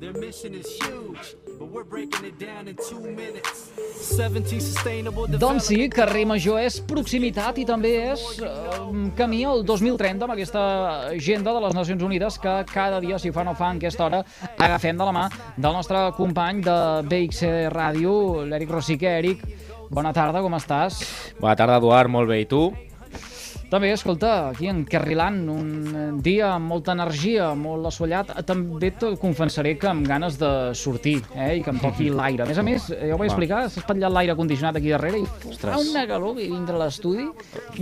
Their mission is huge, but we're breaking it down in two minutes. 17 sustainable Doncs sí, carrer Major és proximitat i també és eh, camí al 2030 amb aquesta agenda de les Nacions Unides que cada dia, si fa no fa en aquesta hora, agafem de la mà del nostre company de BXC Ràdio, l'Eric Rosique. Eric, bona tarda, com estàs? Bona tarda, Eduard, molt bé. I tu? També, escolta, aquí encarrilant un dia amb molta energia, molt assolellat. També et confessaré que amb ganes de sortir, eh, i que em toqui l'aire. A més a més, eh, ja ho vaig explicar, s'ha espatllat l'aire condicionat aquí darrere i fa una calor que dintre l'estudi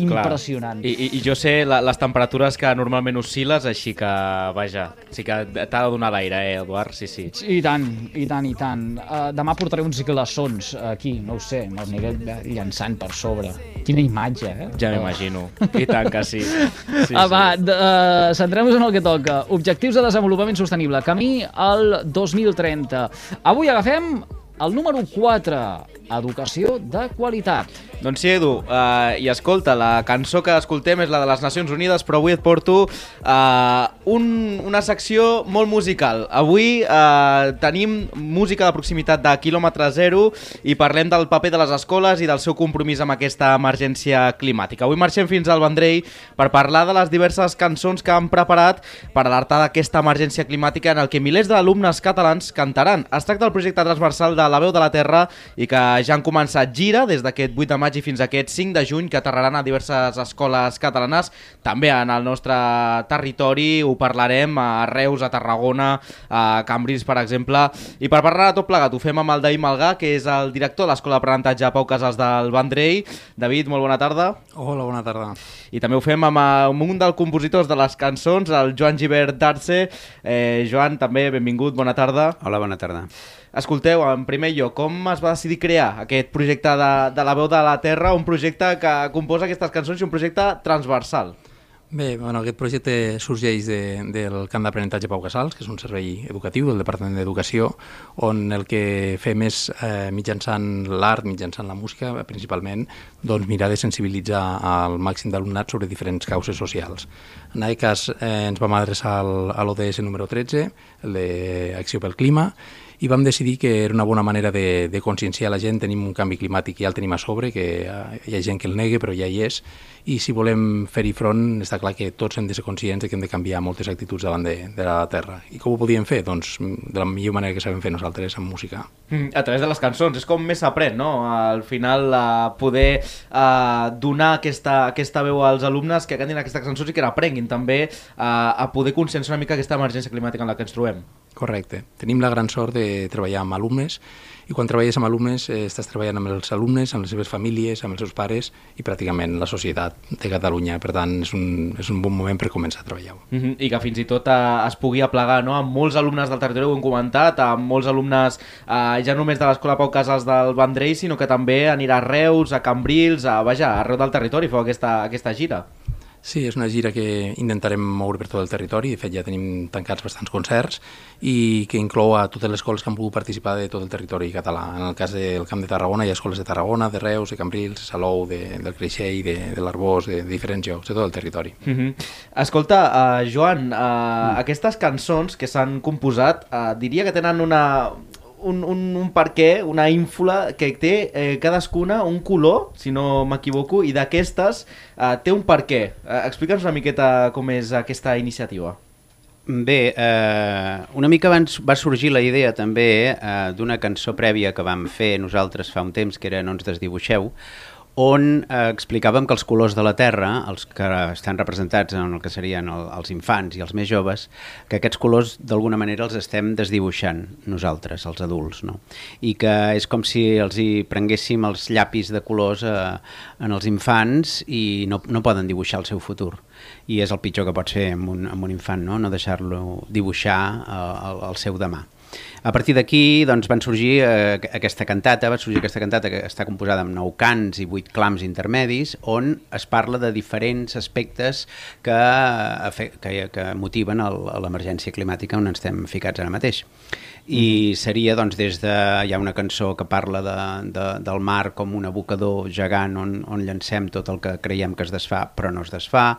impressionant. I, i, I jo sé la, les temperatures que normalment oscil·les, així que, vaja, sí que t'ha de donar l'aire, eh, Eduard? Sí, sí. I tant, i tant, i tant. Uh, demà portaré uns glaçons aquí, no ho sé, me'ls aniré llançant per sobre. Quina imatge, eh? Ja m'imagino. I tant que sí. sí, ah, va, sí. uh, centrem-nos en el que toca. Objectius de desenvolupament sostenible. Camí al 2030. Avui agafem el número 4, educació de qualitat. Doncs sí, Edu, uh, i escolta, la cançó que escoltem és la de les Nacions Unides, però avui et porto uh, un, una secció molt musical. Avui uh, tenim música de proximitat de quilòmetre zero i parlem del paper de les escoles i del seu compromís amb aquesta emergència climàtica. Avui marxem fins al Vendrell per parlar de les diverses cançons que han preparat per alertar d'aquesta emergència climàtica en el que milers d'alumnes catalans cantaran. Es tracta del projecte transversal de La veu de la Terra i que ja han començat gira des d'aquest 8 de maig i fins aquest 5 de juny que aterraran a diverses escoles catalanes, també en el nostre territori, ho parlarem a Reus, a Tarragona, a Cambrils, per exemple, i per parlar de tot plegat ho fem amb el David Malgà, que és el director de l'Escola d'Aprenentatge Pau Casals del Vendrell. David, molt bona tarda. Hola, bona tarda. I també ho fem amb, amb un dels compositors de les cançons, el Joan Givert d'Arce. Eh, Joan, també, benvingut, bona tarda. Hola, bona tarda. Escolteu, en primer lloc, com es va decidir crear aquest projecte de, de la veu de la Terra, un projecte que composa aquestes cançons i un projecte transversal? Bé, bueno, aquest projecte sorgeix de, del camp d'aprenentatge Pau Casals, que és un servei educatiu del Departament d'Educació, on el que fem és, eh, mitjançant l'art, mitjançant la música, principalment, doncs mirar de sensibilitzar al màxim d'alumnat sobre diferents causes socials. En aquest cas eh, ens vam adreçar al, a l'ODS número 13, el d'Acció pel Clima, i vam decidir que era una bona manera de, de conscienciar la gent. Tenim un canvi climàtic que ja el tenim a sobre, que eh, hi ha gent que el nega, però ja hi és, i si volem fer-hi front, està clar que tots hem de ser conscients de que hem de canviar moltes actituds davant de, de la Terra. I com ho podíem fer? Doncs de la millor manera que sabem fer nosaltres, amb música. Mm, a través de les cançons, és com més s'aprèn, no? Al final, uh, poder uh, donar aquesta, aquesta veu als alumnes que cantin aquestes cançons i que n'aprenguin també uh, a poder conscienciar una mica aquesta emergència climàtica en la que ens trobem. Correcte. Tenim la gran sort de treballar amb alumnes i quan treballes amb alumnes eh, estàs treballant amb els alumnes, amb les seves famílies, amb els seus pares i pràcticament la societat de Catalunya. Per tant, és un, és un bon moment per començar a treballar-ho. Mm -hmm. I que fins i tot eh, es pugui aplegar no? amb molts alumnes del territori, ho hem comentat, amb molts alumnes eh, ja només de l'Escola Pau Casals del Vendrell, sinó que també anirà a Reus, a Cambrils, a, vaja, arreu del territori, feu aquesta, aquesta gira. Sí, és una gira que intentarem moure per tot el territori, de fet ja tenim tancats bastants concerts i que inclou a totes les escoles que han pogut participar de tot el territori català. En el cas del Camp de Tarragona hi ha escoles de Tarragona, de Reus, de Cambrils, de Salou, de, del Creixell, de, de l'Arbós, de, de diferents llocs, de tot el territori. Mm -hmm. Escolta, uh, Joan, uh, mm. aquestes cançons que s'han composat uh, diria que tenen una, un, un, un per què, una ínfula que té eh, cadascuna un color, si no m'equivoco, i d'aquestes eh, té un per què. Eh, Explica'ns una miqueta com és aquesta iniciativa. Bé, eh, una mica abans va sorgir la idea també eh, d'una cançó prèvia que vam fer nosaltres fa un temps, que era No ens desdibuixeu, on eh, explicàvem que els colors de la Terra, els que estan representats en el que serien el, els infants i els més joves, que aquests colors d'alguna manera els estem desdibuixant nosaltres, els adults, no? I que és com si els hi prenguéssim els llapis de colors eh, en els infants i no, no poden dibuixar el seu futur. I és el pitjor que pot fer amb un, amb un infant, no? No deixar-lo dibuixar eh, el, el seu demà. A partir d'aquí doncs, van sorgir eh, aquesta cantata, va sorgir aquesta cantata que està composada amb nou cants i vuit clams intermedis, on es parla de diferents aspectes que, que, que motiven l'emergència climàtica on estem ficats ara mateix. I seria doncs, des de... Hi ha una cançó que parla de, de, del mar com un abocador gegant on, on llancem tot el que creiem que es desfà però no es desfà,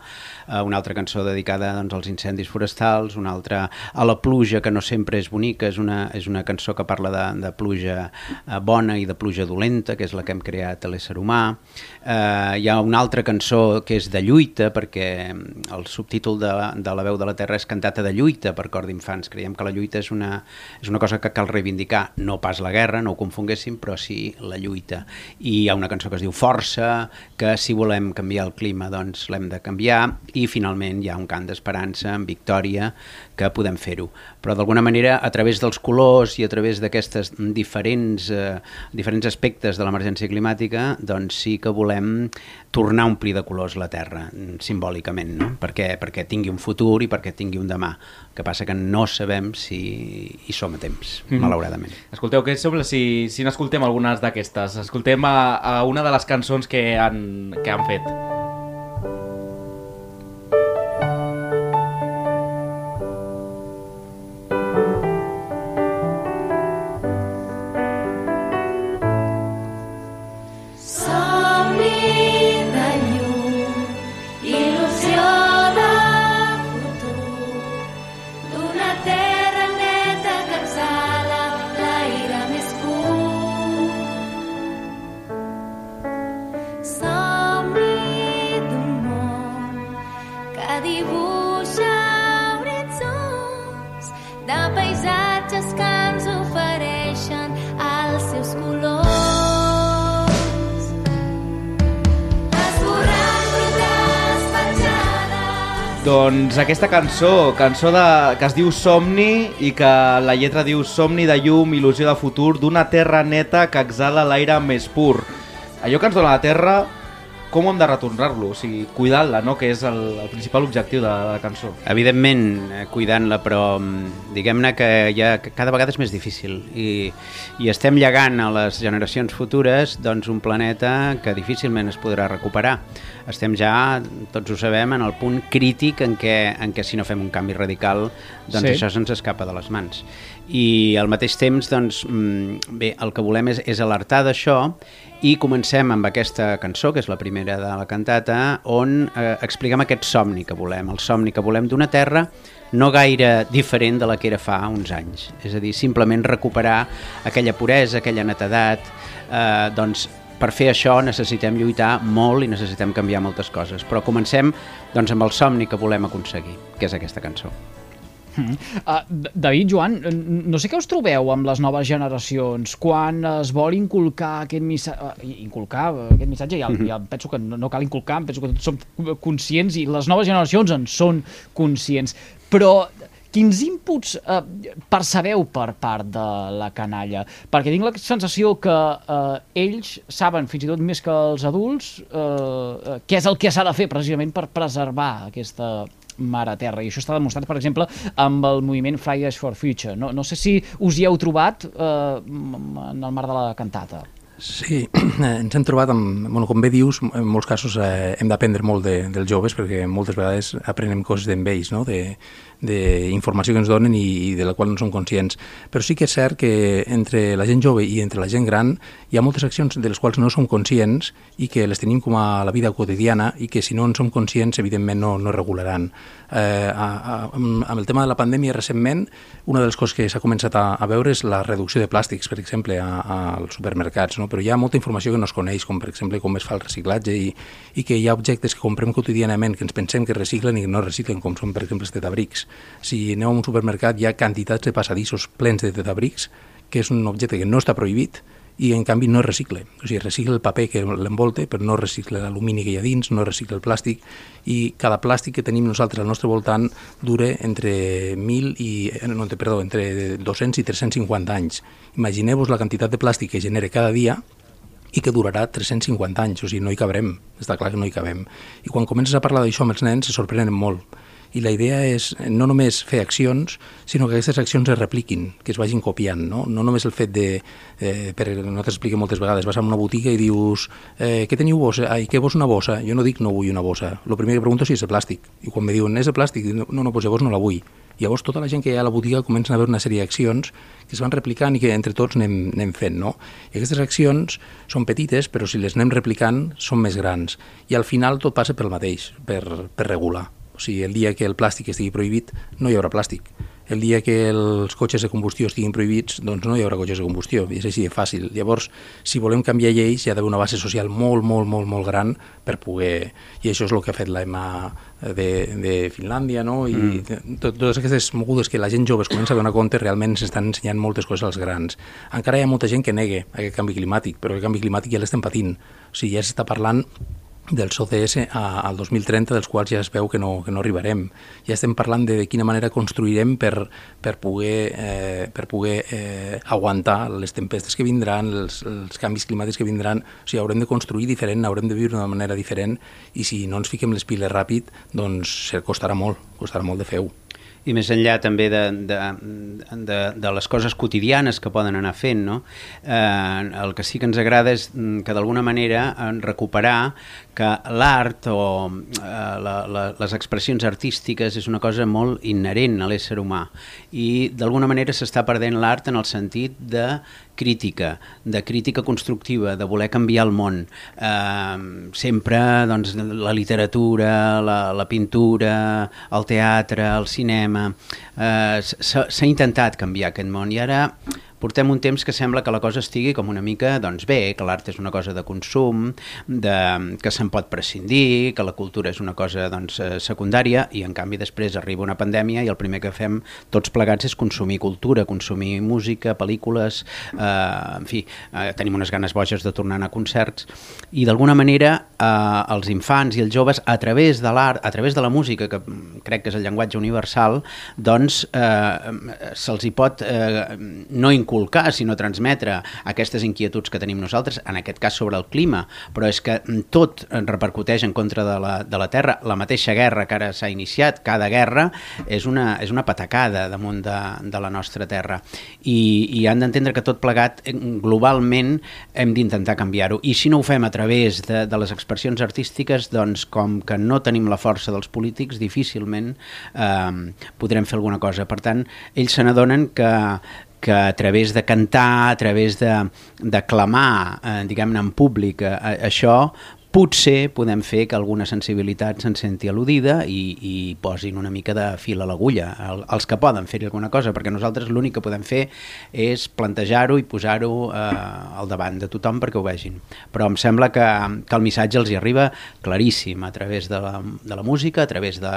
uh, una altra cançó dedicada doncs, als incendis forestals, una altra a la pluja que no sempre és bonica, és una, és una cançó que parla de, de pluja uh, bona i de pluja dolenta, que és la que hem creat a l'ésser humà. Uh, hi ha una altra cançó que és de lluita, perquè el subtítol de, de La veu de la terra és cantata de lluita per cor d'infants. Creiem que la lluita és una, és una una cosa que cal reivindicar, no pas la guerra, no ho confonguéssim, però sí la lluita. I hi ha una cançó que es diu Força, que si volem canviar el clima doncs l'hem de canviar, i finalment hi ha un cant d'esperança, en victòria, que podem fer-ho. Però d'alguna manera, a través dels colors i a través d'aquestes diferents, eh, diferents aspectes de l'emergència climàtica, doncs sí que volem tornar a omplir de colors la Terra, simbòlicament, no? perquè, perquè tingui un futur i perquè tingui un demà que passa que no sabem si hi som a temps, mm -hmm. malauradament. Escolteu, què sembla si, si n'escoltem algunes d'aquestes? Escoltem a, a una de les cançons que han, que han fet. Doncs aquesta cançó, cançó de, que es diu Somni i que la lletra diu Somni de llum, il·lusió de futur, d'una terra neta que exhala l'aire més pur. Allò que ens dona la terra com hem de retornar-lo? O sigui, cuidant-la, no? que és el, el principal objectiu de, de la cançó. Evidentment, eh, cuidant-la, però mm, diguem-ne que ja cada vegada és més difícil i, i estem llegant a les generacions futures doncs, un planeta que difícilment es podrà recuperar. Estem ja, tots ho sabem, en el punt crític en què, en què si no fem un canvi radical, doncs sí. això se'ns escapa de les mans i al mateix temps doncs, mm, bé, el que volem és, és alertar d'això i comencem amb aquesta cançó, que és la primera de la cantata, on eh, expliquem aquest somni que volem, el somni que volem d'una terra no gaire diferent de la que era fa uns anys. És a dir, simplement recuperar aquella puresa, aquella netedat, eh, doncs per fer això necessitem lluitar molt i necessitem canviar moltes coses. Però comencem doncs, amb el somni que volem aconseguir, que és aquesta cançó. Uh, David, Joan, no sé què us trobeu amb les noves generacions? Quan es vol inculcar aquest missatge, uh, inculcar aquest missatge, ja, ja penso que no, no cal inculcar, penso que tots som conscients i les noves generacions en són conscients, però quins inputs eh, percebeu per part de la canalla? Perquè tinc la sensació que eh, ells saben, fins i tot més que els adults, eh què és el que s'ha de fer precisament per preservar aquesta mare terra. I això està demostrat, per exemple, amb el moviment Fridays for Future. No, no sé si us hi heu trobat eh, en el marc de la cantata. Sí, ens hem trobat amb, bueno, com bé dius, en molts casos eh, hem d'aprendre molt de, dels joves perquè moltes vegades aprenem coses d'ells, no? de, d'informació que ens donen i, i de la qual no som conscients. Però sí que és cert que entre la gent jove i entre la gent gran hi ha moltes accions de les quals no som conscients i que les tenim com a la vida quotidiana i que si no en som conscients evidentment no, no regularan. Eh, a, a, amb el tema de la pandèmia recentment una de les coses que s'ha començat a, a veure és la reducció de plàstics, per exemple, als supermercats, no? Però hi ha molta informació que no es coneix, com per exemple com es fa el reciclatge i, i que hi ha objectes que comprem quotidianament que ens pensem que reciclen i que no reciclen, com són per exemple els tetabrics. Si aneu a un supermercat hi ha quantitats de passadissos plens de tetabrics, que és un objecte que no està prohibit, i en canvi no recicle. O sigui, recicla el paper que l'envolta, però no recicla l'alumini que hi ha dins, no recicla el plàstic, i cada plàstic que tenim nosaltres al nostre voltant dura entre 1.000 i, eh, no, perdó, entre 200 i 350 anys. Imagineu-vos la quantitat de plàstic que genera cada dia i que durarà 350 anys, o sigui, no hi cabrem, està clar que no hi cabem. I quan comences a parlar d'això amb els nens se sorprenen molt, i la idea és no només fer accions, sinó que aquestes accions es repliquin, que es vagin copiant, no? No només el fet de, eh, per nosaltres expliquem moltes vegades, vas a una botiga i dius eh, què teniu bossa? Ai, què vols una bossa? Jo no dic no vull una bossa, el primer que pregunto és si és de plàstic, i quan me diuen és de plàstic, no, no, pues llavors no la vull. Llavors tota la gent que hi ha a la botiga comença a veure una sèrie d'accions que es van replicant i que entre tots anem, anem fent. No? I aquestes accions són petites, però si les anem replicant són més grans. I al final tot passa pel mateix, per, per regular. O sigui, el dia que el plàstic estigui prohibit, no hi haurà plàstic el dia que els cotxes de combustió estiguin prohibits, doncs no hi haurà cotxes de combustió, és així de fàcil. Llavors, si volem canviar lleis, hi ha d'haver una base social molt, molt, molt, molt gran per poder... I això és el que ha fet l'EMA de, de Finlàndia, no? I mm. tot, totes aquestes mogudes que la gent jove es comença a donar compte realment s'estan ensenyant moltes coses als grans. Encara hi ha molta gent que negue aquest canvi climàtic, però el canvi climàtic ja l'estem patint. O sigui, ja s'està parlant dels ODS a, al 2030, dels quals ja es veu que no, que no arribarem. Ja estem parlant de, de quina manera construirem per, per poder, eh, per poder eh, aguantar les tempestes que vindran, els, els canvis climàtics que vindran. O sigui, haurem de construir diferent, haurem de viure d'una manera diferent i si no ens fiquem les piles ràpid, doncs costarà molt, costarà molt de fer-ho. I més enllà també de, de, de, de les coses quotidianes que poden anar fent, no? eh, el que sí que ens agrada és mm, que d'alguna manera recuperar que l'art o eh, la, la, les expressions artístiques és una cosa molt inherent a l'ésser humà i d'alguna manera s'està perdent l'art en el sentit de crítica, de crítica constructiva, de voler canviar el món. Eh, sempre doncs, la literatura, la, la pintura, el teatre, el cinema... Eh, S'ha intentat canviar aquest món i ara portem un temps que sembla que la cosa estigui com una mica doncs bé, que l'art és una cosa de consum, de, que se'n pot prescindir, que la cultura és una cosa doncs, eh, secundària i en canvi després arriba una pandèmia i el primer que fem tots plegats és consumir cultura, consumir música, pel·lícules, eh, en fi, eh, tenim unes ganes boges de tornar a concerts i d'alguna manera eh, els infants i els joves a través de l'art, a través de la música, que crec que és el llenguatge universal, doncs eh, se'ls hi pot eh, no inculcar sinó transmetre aquestes inquietuds que tenim nosaltres, en aquest cas sobre el clima, però és que tot repercuteix en contra de la, de la Terra. La mateixa guerra que ara s'ha iniciat, cada guerra és una, és una patacada damunt de, de la nostra Terra. I, i han d'entendre que tot plegat, globalment, hem d'intentar canviar-ho. I si no ho fem a través de, de les expressions artístiques, doncs com que no tenim la força dels polítics, difícilment eh, podrem fer alguna cosa. Per tant, ells se n'adonen que, que a través de cantar, a través de, de clamar, eh, diguem-ne, en públic, eh, això potser podem fer que alguna sensibilitat se'n senti al·ludida i, i posin una mica de fil a l'agulla, el, els que poden fer-hi alguna cosa, perquè nosaltres l'únic que podem fer és plantejar-ho i posar-ho eh, al davant de tothom perquè ho vegin. Però em sembla que, que el missatge els hi arriba claríssim a través de la, de la música, a través de,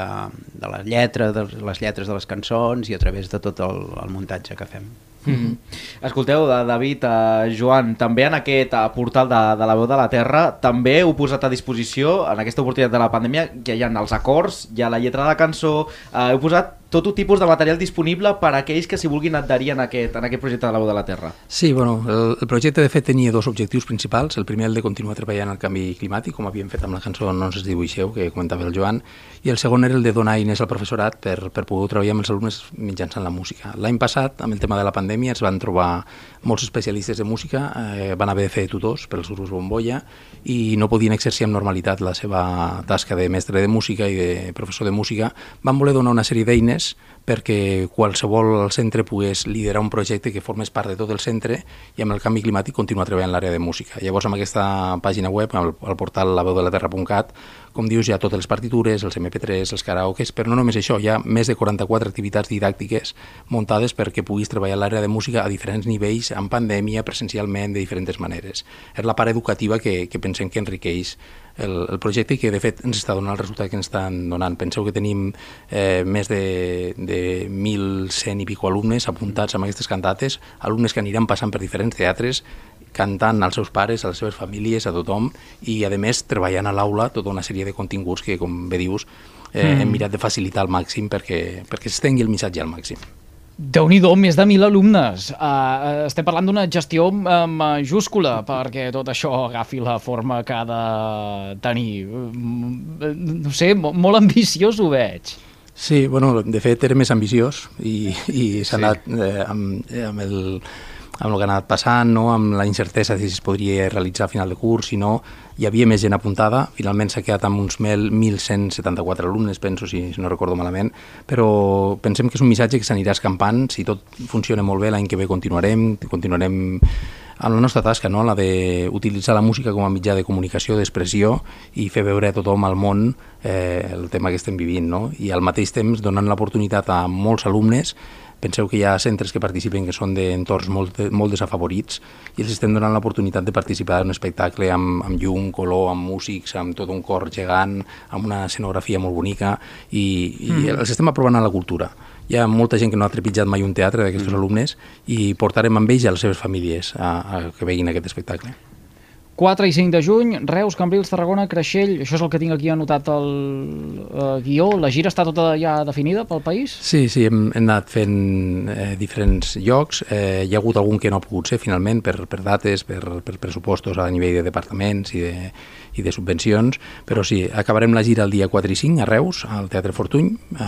de la lletra, de les lletres de les cançons i a través de tot el, el muntatge que fem. Mm -hmm. Escolteu, David, uh, Joan, també en aquest uh, portal de, de la veu de la Terra, també heu posat a disposició, en aquesta oportunitat de la pandèmia, que hi ha els acords, hi ha la lletra de la cançó, uh, heu posat tot un tipus de material disponible per a aquells que s'hi vulguin adherir en aquest, en aquest projecte de la veu de la Terra. Sí, bueno, el, el projecte de fet tenia dos objectius principals. El primer, el de continuar treballant el canvi climàtic, com havíem fet amb la cançó No ens dibuixeu, que comentava el Joan, i el segon era el de donar eines al professorat per, per poder treballar amb els alumnes mitjançant la música. L'any passat, amb el tema de la pandèmia, es van trobar molts especialistes de música, eh, van haver de fer tutors pels grups bombolla i no podien exercir amb normalitat la seva tasca de mestre de música i de professor de música. Van voler donar una sèrie d'eines perquè qualsevol centre pogués liderar un projecte que formés part de tot el centre i amb el canvi climàtic continuar treballant l'àrea de música. Llavors, amb aquesta pàgina web, al, al portal laveudelatterra.cat, com dius, hi ha totes les partitures, els MP3, els karaokes, però no només això, hi ha més de 44 activitats didàctiques muntades perquè puguis treballar l'àrea de música a diferents nivells, en pandèmia, presencialment, de diferents maneres. És la part educativa que, que pensem que enriqueix el, el projecte i que de fet ens està donant el resultat que ens estan donant. Penseu que tenim eh, més de, de 1.100 i pico alumnes apuntats amb aquestes cantates, alumnes que aniran passant per diferents teatres, cantant als seus pares, a les seves famílies, a tothom, i a més treballant a l'aula tota una sèrie de continguts que, com bé dius, eh, mm. hem mirat de facilitar al màxim perquè, perquè s'estengui el missatge al màxim déu nhi més de mil alumnes. Uh, estem parlant d'una gestió majúscula perquè tot això agafi la forma que ha de tenir. Uh, no sé, molt ambiciós ho veig. Sí, bueno, de fet era més ambiciós i, i s'ha sí. anat eh, amb, amb el amb el que ha anat passant, no? amb la incertesa de si es podria realitzar a final de curs, si no, hi havia més gent apuntada, finalment s'ha quedat amb uns 1.174 alumnes, penso, si, no recordo malament, però pensem que és un missatge que s'anirà escampant, si tot funciona molt bé, l'any que ve continuarem, continuarem amb la nostra tasca, no? la d'utilitzar la música com a mitjà de comunicació, d'expressió i fer veure a tothom al món eh, el tema que estem vivint. No? I al mateix temps donant l'oportunitat a molts alumnes Penseu que hi ha centres que participen que són d'entorns molt, molt desafavorits i els estem donant l'oportunitat de participar en un espectacle amb, amb llum, color, amb músics, amb tot un cor gegant, amb una escenografia molt bonica i, i mm. els estem aprovant a la cultura. Hi ha molta gent que no ha trepitjat mai un teatre d'aquests mm. alumnes i portarem amb ells a les seves famílies a, a que veguin aquest espectacle. 4 i 5 de juny, Reus, Cambrils, Tarragona, Creixell, això és el que tinc aquí anotat al eh, guió, la gira està tota ja definida pel país? Sí, sí, hem, hem anat fent eh, diferents llocs, eh, hi ha hagut algun que no ha pogut ser finalment per, per dates, per, per pressupostos a nivell de departaments i de, i de subvencions, però sí, acabarem la gira el dia 4 i 5 a Reus, al Teatre Fortuny, eh,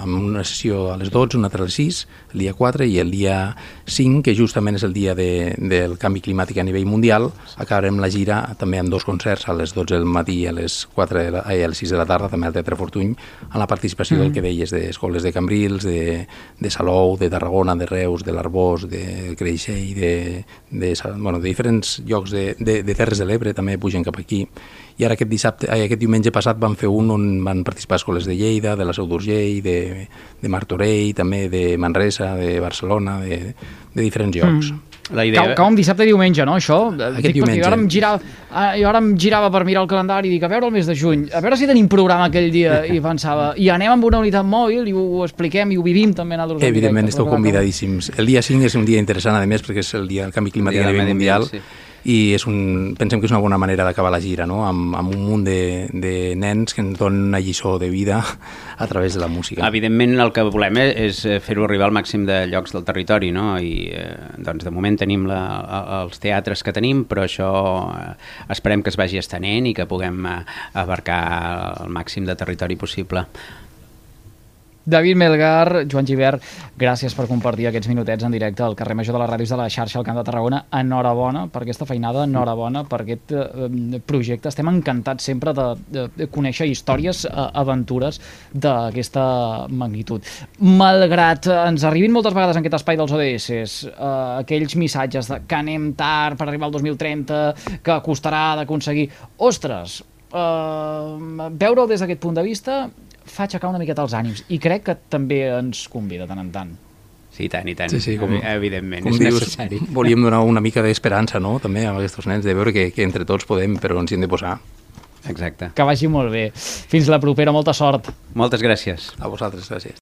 amb una sessió a les 12, una altra a les 6, el dia 4, i el dia 5, que justament és el dia de, del canvi climàtic a nivell mundial, acabarem la gira també amb dos concerts, a les 12 del matí i a les 4 de la, ai, a les 6 de la tarda, també al Teatre Fortuny, amb la participació mm. del que deies d'escoles de Cambrils, de, de Salou, de Tarragona, de Reus, de l'Arbós, de Creixell, de, de, bueno, de diferents llocs de, de, de Terres de l'Ebre també pugen cap aquí i ara aquest dissabte, ai, aquest diumenge passat van fer un on van participar escoles de Lleida, de la Seu d'Urgell, de, de Martorell, també de Manresa, de Barcelona, de, de diferents llocs. Mm. La idea... Cau, cau un dissabte i diumenge, no, això? Aquest dic, diumenge. Jo ara, em girava, ah, jo ara em girava per mirar el calendari i dic, a veure el mes de juny, a veure si tenim programa aquell dia, i pensava, i anem amb una unitat mòbil i ho, ho expliquem i ho vivim també nosaltres. Evidentment, esteu convidadíssims. El dia 5 és un dia interessant, a més, perquè és el dia del canvi climàtic a nivell mundial. Sí i és un, pensem que és una bona manera d'acabar la gira, no? amb, amb un munt de, de nens que ens donen una lliçó de vida a través de la música. Evidentment el que volem és fer-ho arribar al màxim de llocs del territori, no? i eh, doncs de moment tenim la, els teatres que tenim, però això eh, esperem que es vagi estenent i que puguem eh, abarcar el màxim de territori possible. David Melgar, Joan Givert, gràcies per compartir aquests minutets en directe al carrer Major de les Ràdios de la xarxa al Camp de Tarragona. Enhorabona per aquesta feinada, enhorabona per aquest eh, projecte. Estem encantats sempre de, de, conèixer històries, eh, aventures d'aquesta magnitud. Malgrat ens arribin moltes vegades en aquest espai dels ODS eh, aquells missatges de que anem tard per arribar al 2030, que costarà d'aconseguir... Ostres, eh, veure-ho des d'aquest punt de vista fa aixecar una miqueta els ànims i crec que també ens convida tant en tant. Sí, tant i tant, sí, sí, com, evidentment, com és dius, necessari. Volíem donar una mica d'esperança, no?, també a aquests nens, de veure que, que entre tots podem, però ens hi hem de posar. Exacte. Que vagi molt bé. Fins la propera, molta sort. Moltes gràcies. A vosaltres, gràcies.